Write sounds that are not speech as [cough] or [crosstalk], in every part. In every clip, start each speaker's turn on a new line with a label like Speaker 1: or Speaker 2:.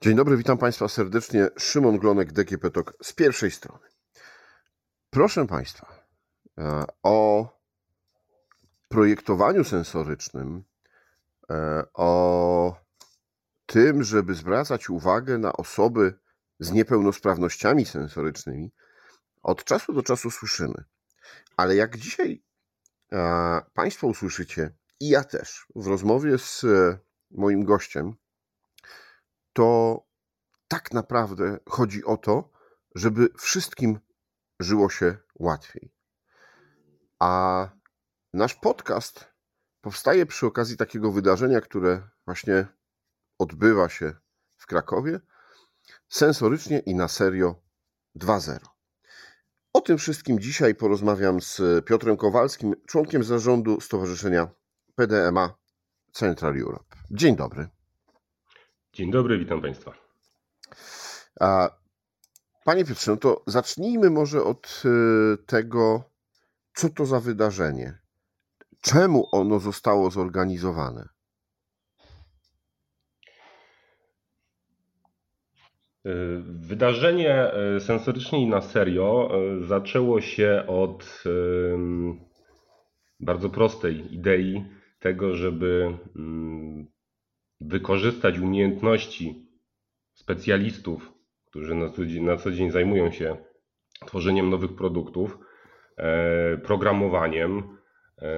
Speaker 1: Dzień dobry, witam Państwa serdecznie. Szymon Glonek, DGP TOK z pierwszej strony. Proszę Państwa, e, o projektowaniu sensorycznym, e, o tym, żeby zwracać uwagę na osoby z niepełnosprawnościami sensorycznymi, od czasu do czasu słyszymy. Ale jak dzisiaj e, Państwo usłyszycie, i ja też, w rozmowie z moim gościem, to tak naprawdę chodzi o to, żeby wszystkim żyło się łatwiej. A nasz podcast powstaje przy okazji takiego wydarzenia, które właśnie odbywa się w Krakowie sensorycznie i na serio 2.0. O tym wszystkim dzisiaj porozmawiam z Piotrem Kowalskim, członkiem zarządu Stowarzyszenia PDMA Central Europe. Dzień dobry.
Speaker 2: Dzień dobry, witam Państwa.
Speaker 1: A, panie Piotrze, no to zacznijmy może od y, tego, co to za wydarzenie. Czemu ono zostało zorganizowane?
Speaker 2: Y, wydarzenie y, sensorycznie i na serio zaczęło się od bardzo prostej idei tego, żeby mm, wykorzystać umiejętności specjalistów, którzy na co dzień, na co dzień zajmują się tworzeniem nowych produktów, e, programowaniem, e,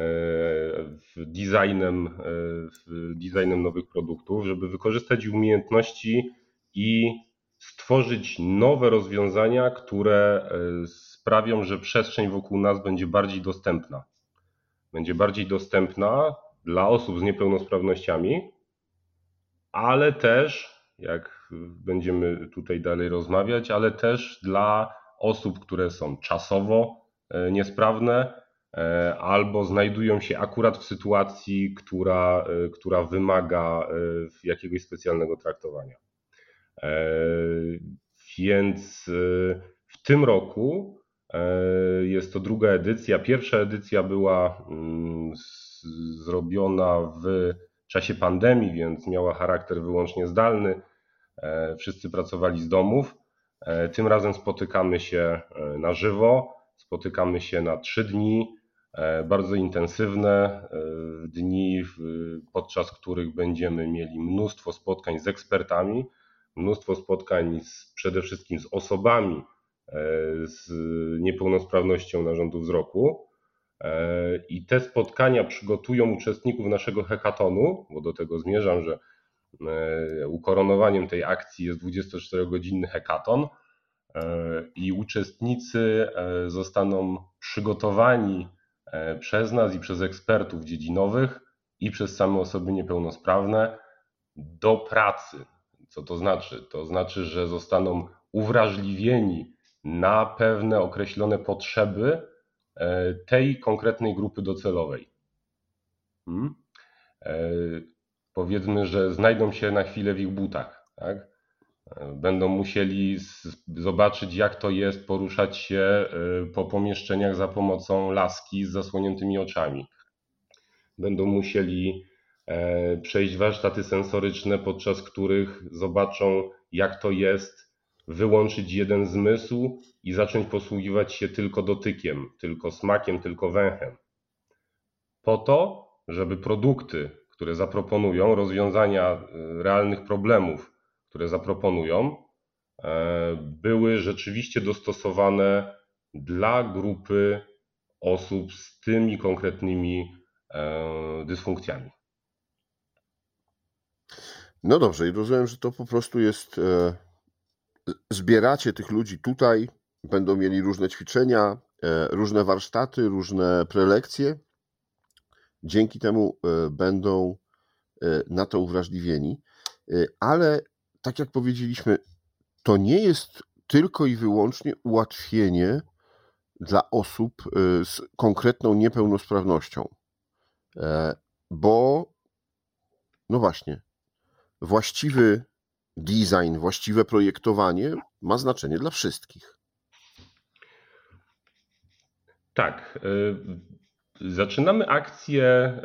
Speaker 2: designem, e, designem nowych produktów, żeby wykorzystać umiejętności i stworzyć nowe rozwiązania, które sprawią, że przestrzeń wokół nas będzie bardziej dostępna. Będzie bardziej dostępna dla osób z niepełnosprawnościami, ale też, jak będziemy tutaj dalej rozmawiać, ale też dla osób, które są czasowo e, niesprawne e, albo znajdują się akurat w sytuacji, która, e, która wymaga jakiegoś specjalnego traktowania. Więc w tym roku jest to druga edycja. Pierwsza edycja była mm, zrobiona w czasie pandemii, więc miała charakter wyłącznie zdalny. E, wszyscy pracowali z domów. E, tym razem spotykamy się e, na żywo, spotykamy się na trzy dni, bardzo intensywne dni, podczas których będziemy mieli mnóstwo spotkań z ekspertami, mnóstwo spotkań z, przede wszystkim z osobami z niepełnosprawnością narządu wzroku. I te spotkania przygotują uczestników naszego hekatonu, bo do tego zmierzam, że e, ukoronowaniem tej akcji jest 24-godzinny hekaton e, i uczestnicy e, zostaną przygotowani przez nas i przez ekspertów dziedzinowych i przez same osoby niepełnosprawne do pracy. Co to znaczy? To znaczy, że zostaną uwrażliwieni na pewne określone potrzeby, E, tej konkretnej grupy docelowej. Hmm? E, powiedzmy, że znajdą się na chwilę w ich butach. Tak? E, będą musieli zobaczyć, jak to jest poruszać się po pomieszczeniach za pomocą laski z zasłoniętymi oczami. Będą musieli przejść warsztaty sensoryczne, podczas których zobaczą, jak to jest wyłączyć jeden zmysł i zacząć posługiwać się tylko dotykiem, tylko smakiem, tylko węchem. Po to, żeby produkty, które zaproponują, rozwiązania y, realnych problemów, które zaproponują, e, były rzeczywiście dostosowane dla grupy osób z tymi konkretnymi e, dysfunkcjami.
Speaker 1: No dobrze, i rozumiem, że to po prostu jest e, zbieracie tych ludzi tutaj, będą mieli różne ćwiczenia, e, różne warsztaty, różne prelekcje. Dzięki temu e, będą e, na to uwrażliwieni. Ale tak jak powiedzieliśmy, to nie jest tylko i wyłącznie ułatwienie dla osób z konkretną niepełnosprawnością. Bo, no właśnie, właściwy design, właściwe projektowanie ma znaczenie dla wszystkich.
Speaker 2: Tak. Y, zaczynamy akcję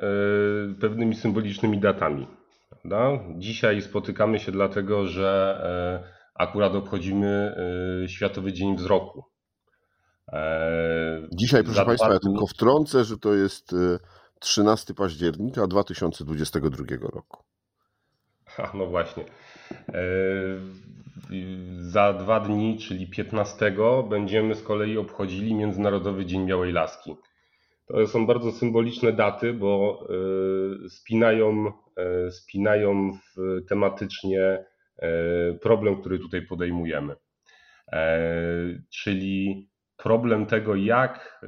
Speaker 2: y, pewnymi symbolicznymi datami. Prawda? Dzisiaj spotykamy się dlatego, że e, akurat obchodzimy Światowy Dzień Wzroku.
Speaker 1: E, Dzisiaj, proszę Państwa, ja tylko wtrącę, że to jest 13 października 2022 roku.
Speaker 2: A, [laughs] no właśnie. Za dwa dni, czyli 15, będziemy z kolei obchodzili Międzynarodowy Dzień Białej Laski. To są bardzo symboliczne daty, bo e, spinają, e, spinają tematycznie problem, który tutaj podejmujemy. Czyli problem tego, jak,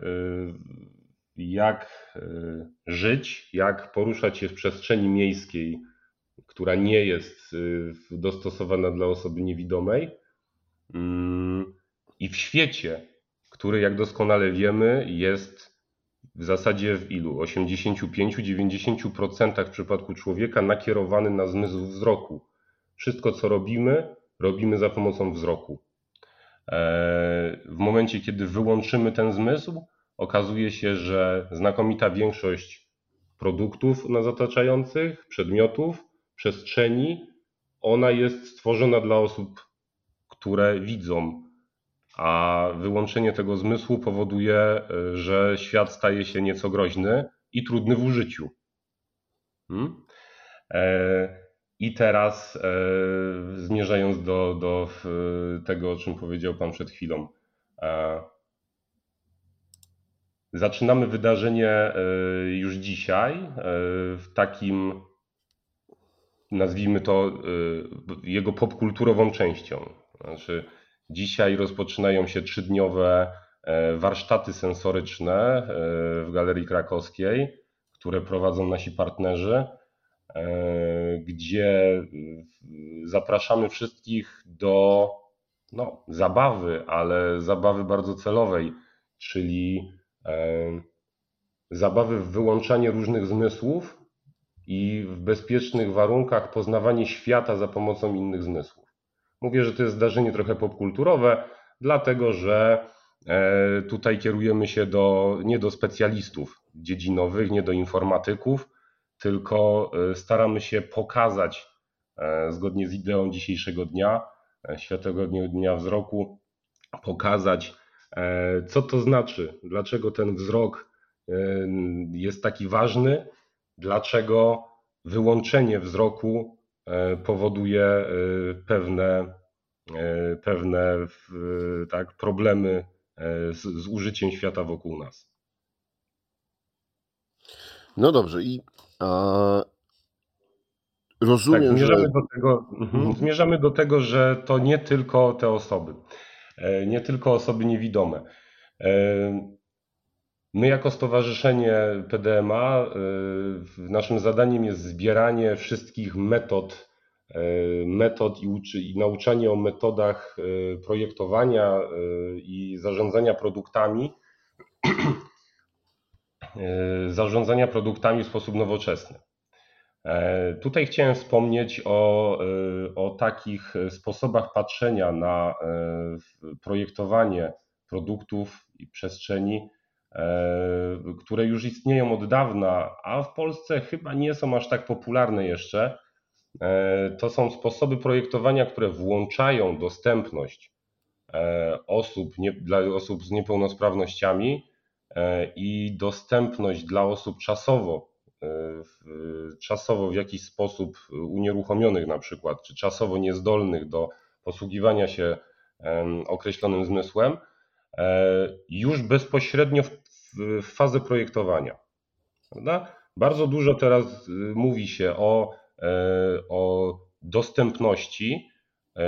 Speaker 2: jak żyć, jak poruszać się w przestrzeni miejskiej, która nie jest dostosowana dla osoby niewidomej. Mm, I w świecie, który, jak doskonale wiemy, jest w zasadzie w ilu? 85-90% w przypadku człowieka nakierowany na zmysł wzroku. Wszystko, co robimy, robimy za pomocą wzroku. E, w momencie, kiedy wyłączymy ten zmysł, okazuje się, że znakomita większość produktów nas otaczających, przedmiotów, przestrzeni, ona jest stworzona dla osób, które widzą, a wyłączenie tego zmysłu powoduje, e, że świat staje się nieco groźny i trudny w użyciu. Hmm? E, I teraz e, zmierzając do, do tego, o czym powiedział Pan przed chwilą. Zaczynamy wydarzenie już dzisiaj w takim, nazwijmy to, jego popkulturową częścią. Znaczy, Dzisiaj rozpoczynają się trzydniowe e, warsztaty sensoryczne e, w Galerii Krakowskiej, które prowadzą nasi partnerzy, e, gdzie zapraszamy wszystkich do no, zabawy, ale zabawy bardzo celowej, czyli zabawy w wyłączanie różnych zmysłów i w bezpiecznych warunkach poznawanie świata za pomocą innych zmysłów. Mówię, że to jest zdarzenie trochę popkulturowe, dlatego że e, tutaj kierujemy się do, nie do specjalistów dziedzinowych, nie do informatyków, tylko e, staramy się pokazać, e, zgodnie z ideą dzisiejszego dnia, Światowego Dnia Wzroku, pokazać, co to znaczy, dlaczego ten wzrok jest taki ważny, dlaczego wyłączenie wzroku E, powoduje e, pewne, e, pewne tak, problemy z, z użyciem świata wokół nas.
Speaker 1: No dobrze, i a, rozumiem,
Speaker 2: tak, zmierzamy
Speaker 1: że...
Speaker 2: Do tego, mhm, mhm. zmierzamy do tego, że to nie tylko te osoby, nie tylko osoby niewidome. My jako stowarzyszenie PDMA, y, naszym zadaniem jest zbieranie wszystkich metod, y, metod i, uczy, i nauczanie o metodach y, projektowania i zarządzania produktami, [clears throat] zarządzania produktami w sposób nowoczesny. E, tutaj chciałem wspomnieć o, o takich sposobach patrzenia na projektowanie produktów i przestrzeni, które już istnieją od dawna, a w Polsce chyba nie są aż tak popularne jeszcze. E, to są sposoby projektowania, które włączają dostępność e, osób, nie, dla osób z niepełnosprawnościami i dostępność dla osób czasowo, czasowo w jakiś sposób unieruchomionych na przykład, czy czasowo niezdolnych do posługiwania się określonym zmysłem, już bezpośrednio w fazę projektowania. Prawda? Bardzo dużo teraz y, mówi się o, e, o dostępności. E,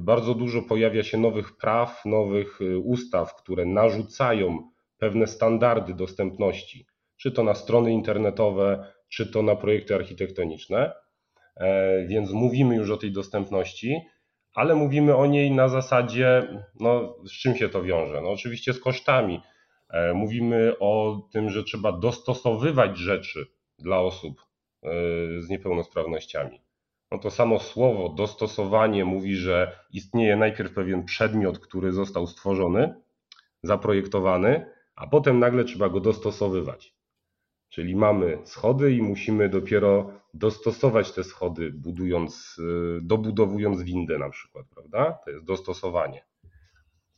Speaker 2: bardzo dużo pojawia się nowych praw, nowych y, ustaw, które narzucają pewne standardy dostępności, czy to na strony internetowe, czy to na projekty architektoniczne. E, więc mówimy już o tej dostępności, ale mówimy o niej na zasadzie, no, z czym się to wiąże? No, oczywiście z kosztami mówimy o tym, że trzeba dostosowywać rzeczy dla osób e, z niepełnosprawnościami. No to samo słowo dostosowanie mówi, że istnieje najpierw pewien przedmiot, który został stworzony, zaprojektowany, a potem nagle trzeba go dostosowywać. Czyli mamy schody i musimy dopiero dostosować te schody, budując, y, dobudowując windę na przykład, prawda? To jest dostosowanie.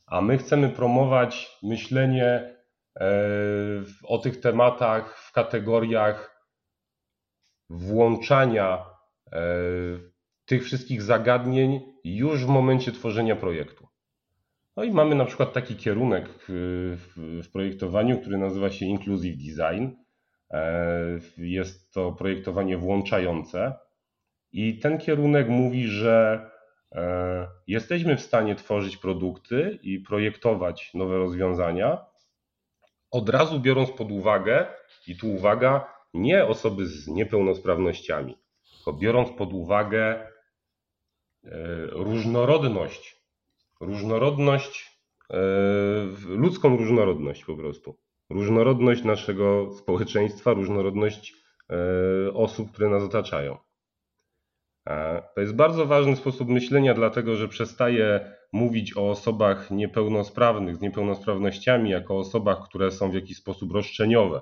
Speaker 2: A my chcemy promować myślenie e, o tych tematach w kategoriach włączania e, tych wszystkich zagadnień już w momencie tworzenia projektu. No i mamy na przykład taki kierunek w projektowaniu, który nazywa się Inclusive Design E, jest to projektowanie włączające. I ten kierunek mówi, że e, jesteśmy w stanie tworzyć produkty i projektować nowe rozwiązania, od razu biorąc pod uwagę, i tu uwaga, nie osoby z niepełnosprawnościami, tylko biorąc pod uwagę e, różnorodność, różnorodność, ludzką różnorodność po prostu różnorodność naszego społeczeństwa, różnorodność e, osób, które nas otaczają. To jest bardzo ważny sposób myślenia, dlatego że przestaje mówić o osobach niepełnosprawnych, z niepełnosprawnościami, jako osobach, które są w jakiś sposób roszczeniowe,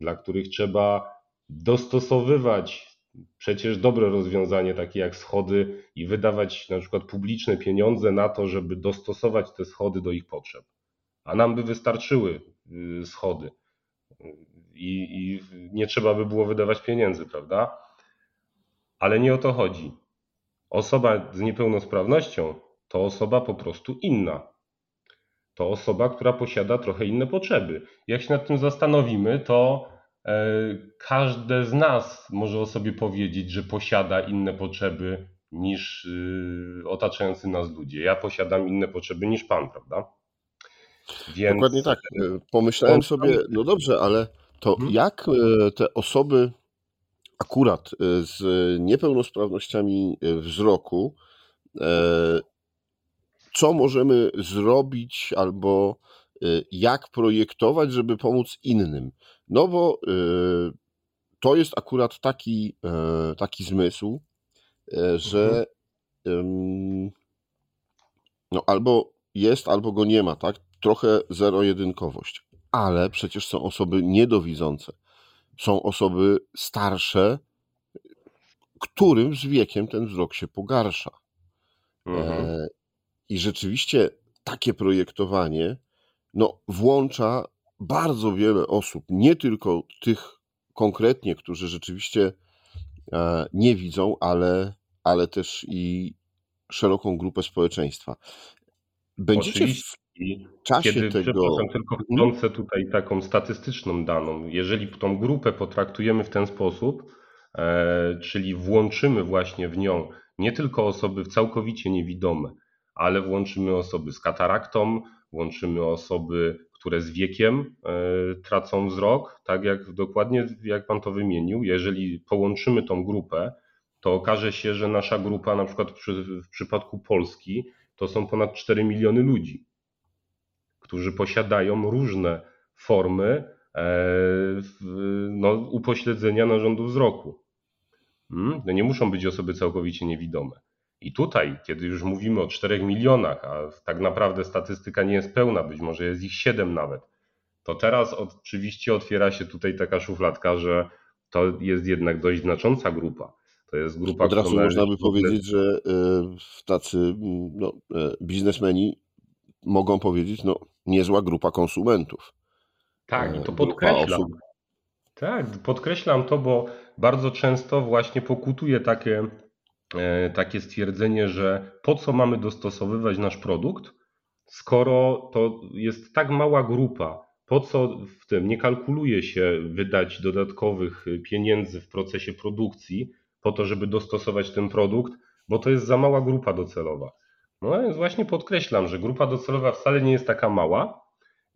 Speaker 2: dla których trzeba dostosowywać przecież dobre rozwiązanie, takie jak schody, i wydawać na przykład publiczne pieniądze na to, żeby dostosować te schody do ich potrzeb. A nam by wystarczyły Y, schody. I, I nie trzeba by było wydawać pieniędzy, prawda? Ale nie o to chodzi. Osoba z niepełnosprawnością to osoba po prostu inna. To osoba, która posiada trochę inne potrzeby. Jak się nad tym zastanowimy, to e, każde z nas może o sobie powiedzieć, że posiada inne potrzeby niż y, otaczający nas ludzie. Ja posiadam inne potrzeby niż pan, prawda?
Speaker 1: Więc... Dokładnie tak. Pomyślałem sobie, no dobrze, ale to mhm. jak e, te osoby akurat e, z niepełnosprawnościami wzroku, co możemy zrobić albo jak projektować, żeby pomóc innym? No bo to jest akurat taki, taki zmysł, że mhm. no albo jest, albo go nie ma, tak? trochę zero-jedynkowość. Ale przecież są osoby niedowidzące. Są osoby starsze, którym z wiekiem ten wzrok się pogarsza. Mhm. E, I rzeczywiście takie projektowanie no, włącza bardzo wiele osób, nie tylko tych konkretnie, którzy rzeczywiście e, nie widzą, ale, ale też i szeroką grupę społeczeństwa. Będziecie w
Speaker 2: i czasie kiedy, tego... Przepraszam, tylko mhm. wtrącę tutaj taką statystyczną daną. Jeżeli tą grupę potraktujemy w ten sposób, e, czyli włączymy właśnie w nią nie tylko osoby całkowicie niewidome, ale włączymy osoby z kataraktą, włączymy osoby, które z wiekiem e, tracą wzrok, tak jak dokładnie jak Pan to wymienił. Jeżeli połączymy tą grupę, to okaże się, że nasza grupa, na przykład przy, w przypadku Polski, to są ponad 4 miliony ludzi którzy posiadają różne formy e, no, upośledzenia narządu wzroku. Hmm? No nie muszą być osoby całkowicie niewidome. I tutaj, kiedy już mówimy o 4 milionach, a tak naprawdę statystyka nie jest pełna, być może jest ich 7 nawet, to teraz oczywiście otwiera się tutaj taka szufladka, że to jest jednak dość znacząca grupa. To jest grupa,
Speaker 1: Od razu można by powiedzieć, że e, tacy no, e, biznesmeni mogą powiedzieć, no niezła grupa konsumentów.
Speaker 2: Tak, i to e, podkreślam. Tak, podkreślam to, bo bardzo często właśnie pokutuje takie, e, takie stwierdzenie, że po co mamy dostosowywać nasz produkt, skoro to jest tak mała grupa, po co w tym nie kalkuluje się wydać dodatkowych pieniędzy w procesie produkcji, po to, żeby dostosować ten produkt, bo to jest za mała grupa docelowa. No więc właśnie podkreślam, że grupa docelowa wcale nie jest taka mała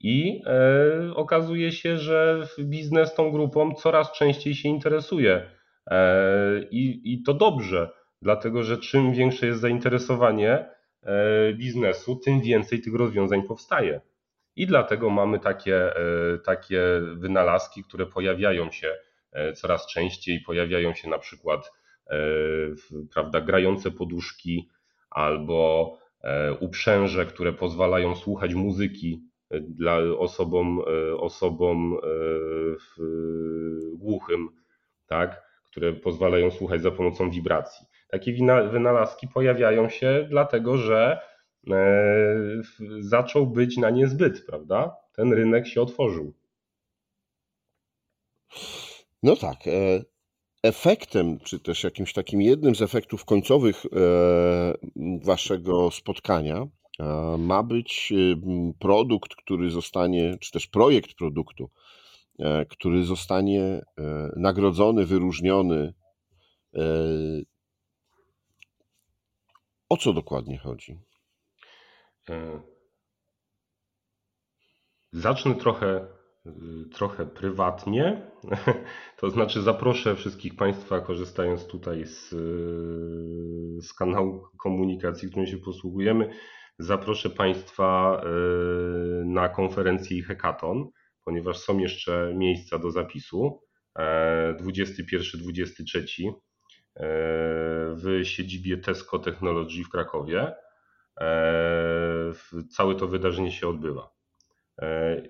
Speaker 2: i e, okazuje się, że biznes tą grupą coraz częściej się interesuje. E, i, I to dobrze, dlatego że czym większe jest zainteresowanie e, biznesu, tym więcej tych rozwiązań powstaje. I dlatego mamy takie, e, takie wynalazki, które pojawiają się e, coraz częściej. Pojawiają się na przykład e, prawda, grające poduszki, albo e, uprzęże, które pozwalają słuchać muzyki dla osobom, osobom głuchym, tak, które pozwalają słuchać za pomocą wibracji. Takie wynalazki pojawiają się dlatego, że zaczął być na nie zbyt, prawda? Ten rynek się otworzył.
Speaker 1: No tak. Efektem, czy też jakimś takim jednym z efektów końcowych waszego spotkania ma być produkt, który zostanie, czy też projekt produktu, e, który zostanie e, nagrodzony, wyróżniony. E, o co dokładnie chodzi?
Speaker 2: Zacznę trochę, trochę prywatnie. [laughs] To znaczy, zaproszę wszystkich Państwa, korzystając tutaj z, z kanału komunikacji, którym się posługujemy, Zaproszę Państwa y, na konferencję i hackathon, ponieważ są jeszcze miejsca do zapisu. 21-23 e, e, w siedzibie Tesco Technology w Krakowie. E, całe to wydarzenie się odbywa.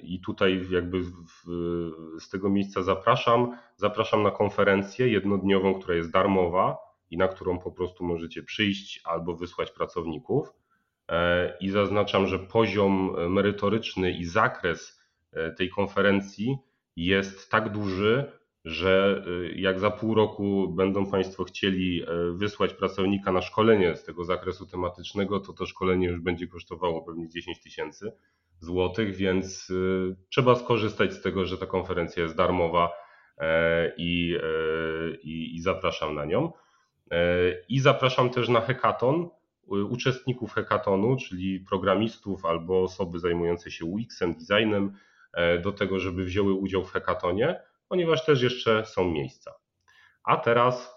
Speaker 2: I tutaj jakby z tego miejsca zapraszam. Zapraszam na konferencję jednodniową, która jest darmowa i na którą po prostu możecie przyjść albo wysłać pracowników i zaznaczam, że poziom merytoryczny i zakres e, tej konferencji jest tak duży, że e, jak za pół roku będą Państwo chcieli e, wysłać pracownika na szkolenie z tego zakresu tematycznego, to to szkolenie już będzie kosztowało pewnie 10 tysięcy złotych, więc trzeba skorzystać z tego, że ta konferencja jest darmowa i, i, i zapraszam na nią. I zapraszam też na hackathon, uczestników hekatonu, czyli programistów albo osoby zajmujące się UX-em, designem, e, do tego, żeby wzięły udział w hekatonie, ponieważ też jeszcze są miejsca. A teraz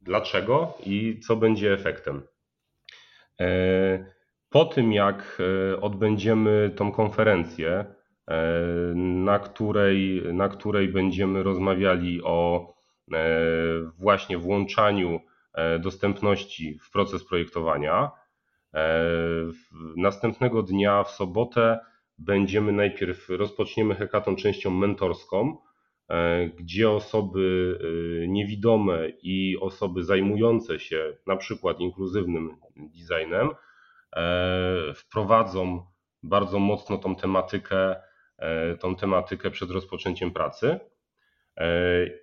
Speaker 2: dlaczego i co będzie efektem? E, po tym, jak e, odbędziemy tą konferencję, na której, na której będziemy rozmawiali o właśnie włączaniu E, dostępności w proces projektowania. E, następnego dnia w sobotę będziemy najpierw rozpoczniemy hekaton częścią mentorską, e, gdzie osoby niewidome i osoby zajmujące się na przykład inkluzywnym designem wprowadzą bardzo mocno tą tematykę, tą tematykę przed rozpoczęciem pracy.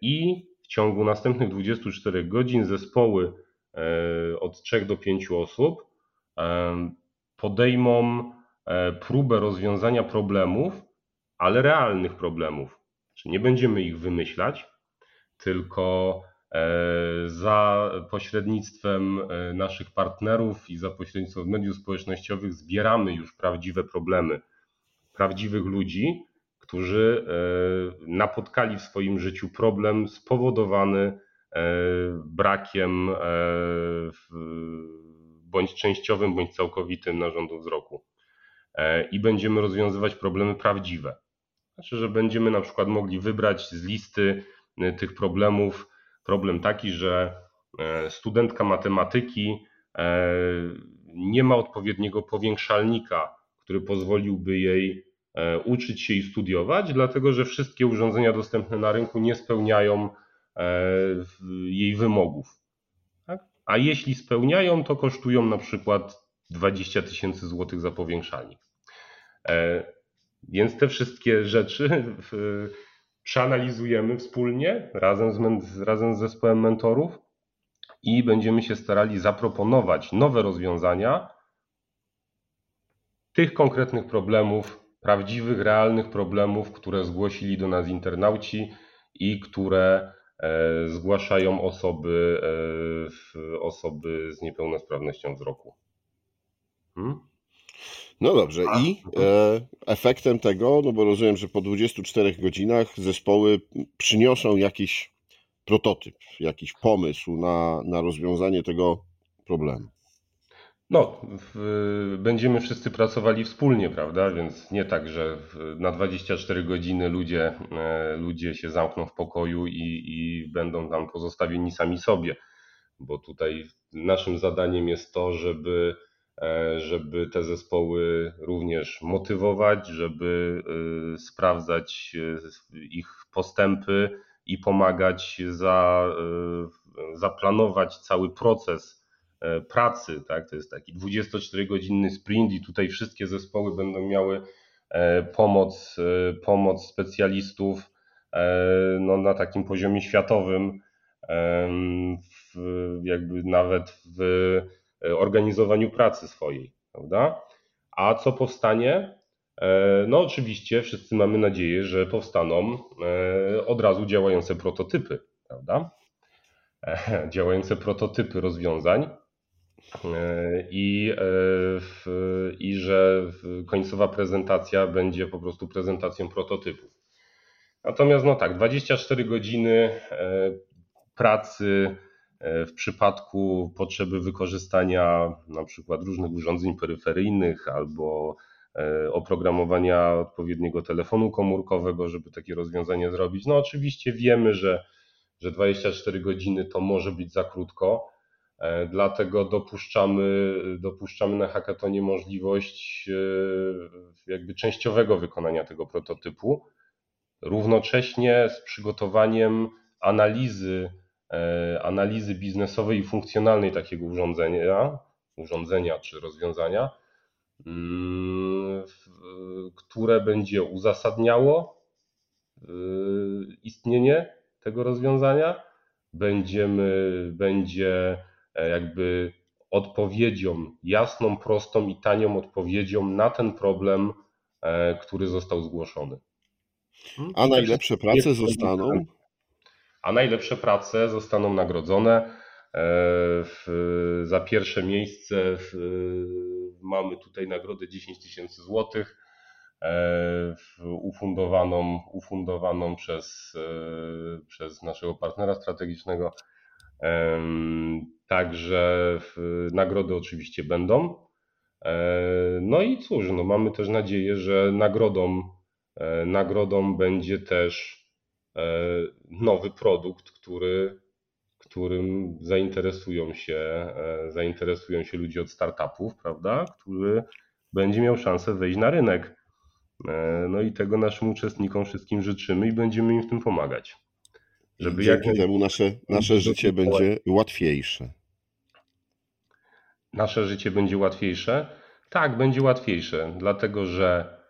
Speaker 2: I ciągu następnych 24 godzin zespoły e, od 3 do 5 osób e, podejmą e, próbę rozwiązania problemów, ale realnych problemów. Czyli nie będziemy ich wymyślać, tylko za pośrednictwem naszych partnerów i za pośrednictwem mediów społecznościowych zbieramy już prawdziwe problemy prawdziwych ludzi, którzy e, napotkali w swoim życiu problem spowodowany e, brakiem e, bądź częściowym, bądź całkowitym narządu wzroku. I będziemy rozwiązywać problemy prawdziwe. Znaczy, że będziemy na przykład mogli wybrać z listy tych problemów problem taki, że studentka matematyki nie ma odpowiedniego powiększalnika, który pozwoliłby jej E, uczyć się i studiować, dlatego że wszystkie urządzenia dostępne na rynku nie spełniają e, jej wymogów. Tak? A jeśli spełniają, to kosztują na przykład 20 tysięcy złotych za powiększalnik. E, więc te wszystkie rzeczy przeanalizujemy wspólnie razem z, razem z zespołem mentorów i będziemy się starali zaproponować nowe rozwiązania tych konkretnych problemów, prawdziwych, realnych problemów, które zgłosili do nas internauci i które e, zgłaszają osoby, e, osoby z niepełnosprawnością wzroku.
Speaker 1: Hmm? No dobrze, i e, efektem tego, no bo rozumiem, że po 24 godzinach zespoły przyniosą jakiś prototyp, jakiś pomysł na, na rozwiązanie tego problemu.
Speaker 2: No, w, będziemy wszyscy pracowali wspólnie, prawda? Więc nie tak, że w, na 24 godziny ludzie, e, ludzie się zamkną w pokoju i, i będą tam pozostawieni sami sobie, bo tutaj naszym zadaniem jest to, żeby żeby te zespoły również motywować, żeby sprawdzać ich postępy i pomagać za, zaplanować cały proces pracy. Tak? To jest taki 24-godzinny sprint i tutaj wszystkie zespoły będą miały pomoc, pomoc specjalistów no, na takim poziomie światowym jakby nawet w e, organizowaniu pracy swojej, prawda? A co powstanie? E, no, oczywiście wszyscy mamy nadzieję, że powstaną e, od razu działające prototypy, prawda? [laughs] Działające prototypy rozwiązań i, i że końcowa prezentacja będzie po prostu prezentacją prototypów. Natomiast no tak, 24 godziny pracy e, w przypadku potrzeby wykorzystania na przykład różnych urządzeń peryferyjnych albo e, oprogramowania odpowiedniego telefonu komórkowego, żeby takie rozwiązanie zrobić. No oczywiście wiemy, że, że 24 godziny to może być za krótko, e, dlatego dopuszczamy, dopuszczamy na hackatonie możliwość jakby częściowego wykonania tego prototypu, równocześnie z przygotowaniem analizy E, analizy biznesowej i funkcjonalnej takiego urządzenia, urządzenia czy rozwiązania, mm, które będzie uzasadniało e, istnienie tego rozwiązania, będziemy, będzie e, jakby odpowiedzią, jasną, prostą i tanią odpowiedzią na ten problem, który został zgłoszony.
Speaker 1: A najlepsze prace zostaną
Speaker 2: a najlepsze prace zostaną nagrodzone. E, w, za pierwsze miejsce w, mamy tutaj nagrodę 10 tysięcy złotych e, ufundowaną, ufundowaną przez, e, przez naszego partnera strategicznego. Także nagrody oczywiście będą. No i cóż, no mamy też nadzieję, że nagrodą, nagrodą będzie też nowy produkt, który, którym zainteresują się, e, zainteresują się ludzie od startupów, prawda? Który będzie miał szansę wejść na rynek. E, no i tego naszym uczestnikom wszystkim życzymy i będziemy im w tym pomagać.
Speaker 1: Żeby Dzięki jak... temu nasze, nasze życie będzie łatwiejsze.
Speaker 2: Nasze życie będzie łatwiejsze? Tak, będzie łatwiejsze, dlatego że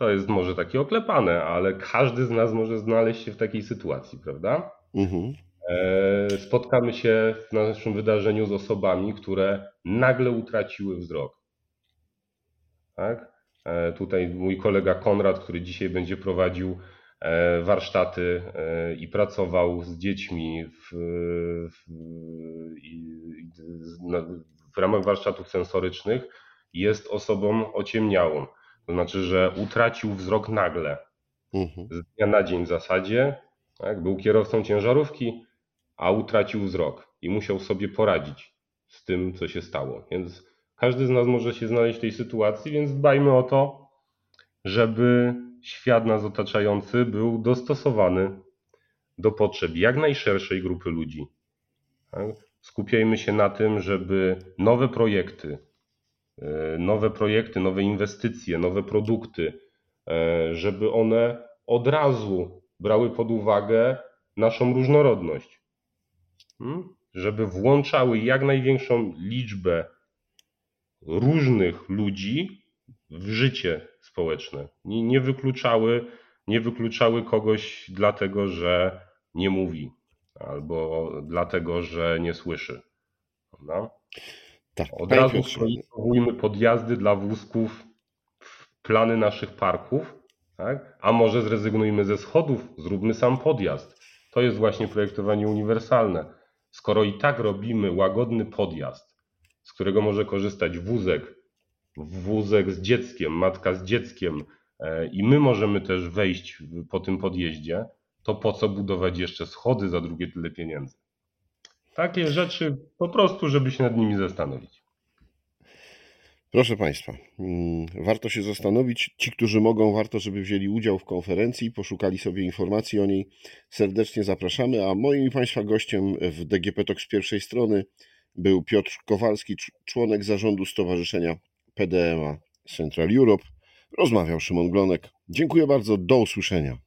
Speaker 2: to jest może takie oklepane, ale każdy z nas może znaleźć się w takiej sytuacji, prawda? Mhm. E, spotkamy się w naszym wydarzeniu z osobami, które nagle utraciły wzrok. Tak? E, tutaj mój kolega Konrad, który dzisiaj będzie prowadził e, warsztaty i pracował z dziećmi w, w, w ramach warsztatów sensorycznych, jest osobą ociemniałą. To znaczy, że utracił wzrok nagle, mhm. z dnia na dzień w zasadzie. Tak? Był kierowcą ciężarówki, a utracił wzrok i musiał sobie poradzić z tym, co się stało. Więc każdy z nas może się znaleźć w tej sytuacji, więc dbajmy o to, żeby świat nas otaczający był dostosowany do potrzeb jak najszerszej grupy ludzi. Tak? Skupiajmy się na tym, żeby nowe projekty, nowe projekty, nowe inwestycje, nowe produkty, e, żeby one od razu brały pod uwagę naszą różnorodność, hmm? żeby włączały jak największą liczbę różnych ludzi w życie społeczne. Nie, nie, wykluczały, nie wykluczały kogoś dlatego, że nie mówi albo dlatego, że nie słyszy. Prawda? Tak, Od razu projektujmy podjazdy dla wózków w plany naszych parków, tak? a może zrezygnujmy ze schodów, zróbmy sam podjazd. To jest właśnie projektowanie uniwersalne. Skoro i tak robimy łagodny podjazd, z którego może korzystać wózek, wózek z dzieckiem, matka z dzieckiem e, i my możemy też wejść po tym podjeździe, to po co budować jeszcze schody za drugie tyle pieniędzy? Takie rzeczy po prostu, żeby się nad nimi zastanowić.
Speaker 1: Proszę Państwa, mm, warto się zastanowić. Ci, którzy mogą, warto, żeby wzięli udział w konferencji, poszukali sobie informacji o niej. Serdecznie zapraszamy. A moim i Państwa gościem w DGP z pierwszej strony był Piotr Kowalski, cz- członek zarządu Stowarzyszenia PDMA Central Europe. Rozmawiał Szymon Glonek. Dziękuję bardzo, do usłyszenia.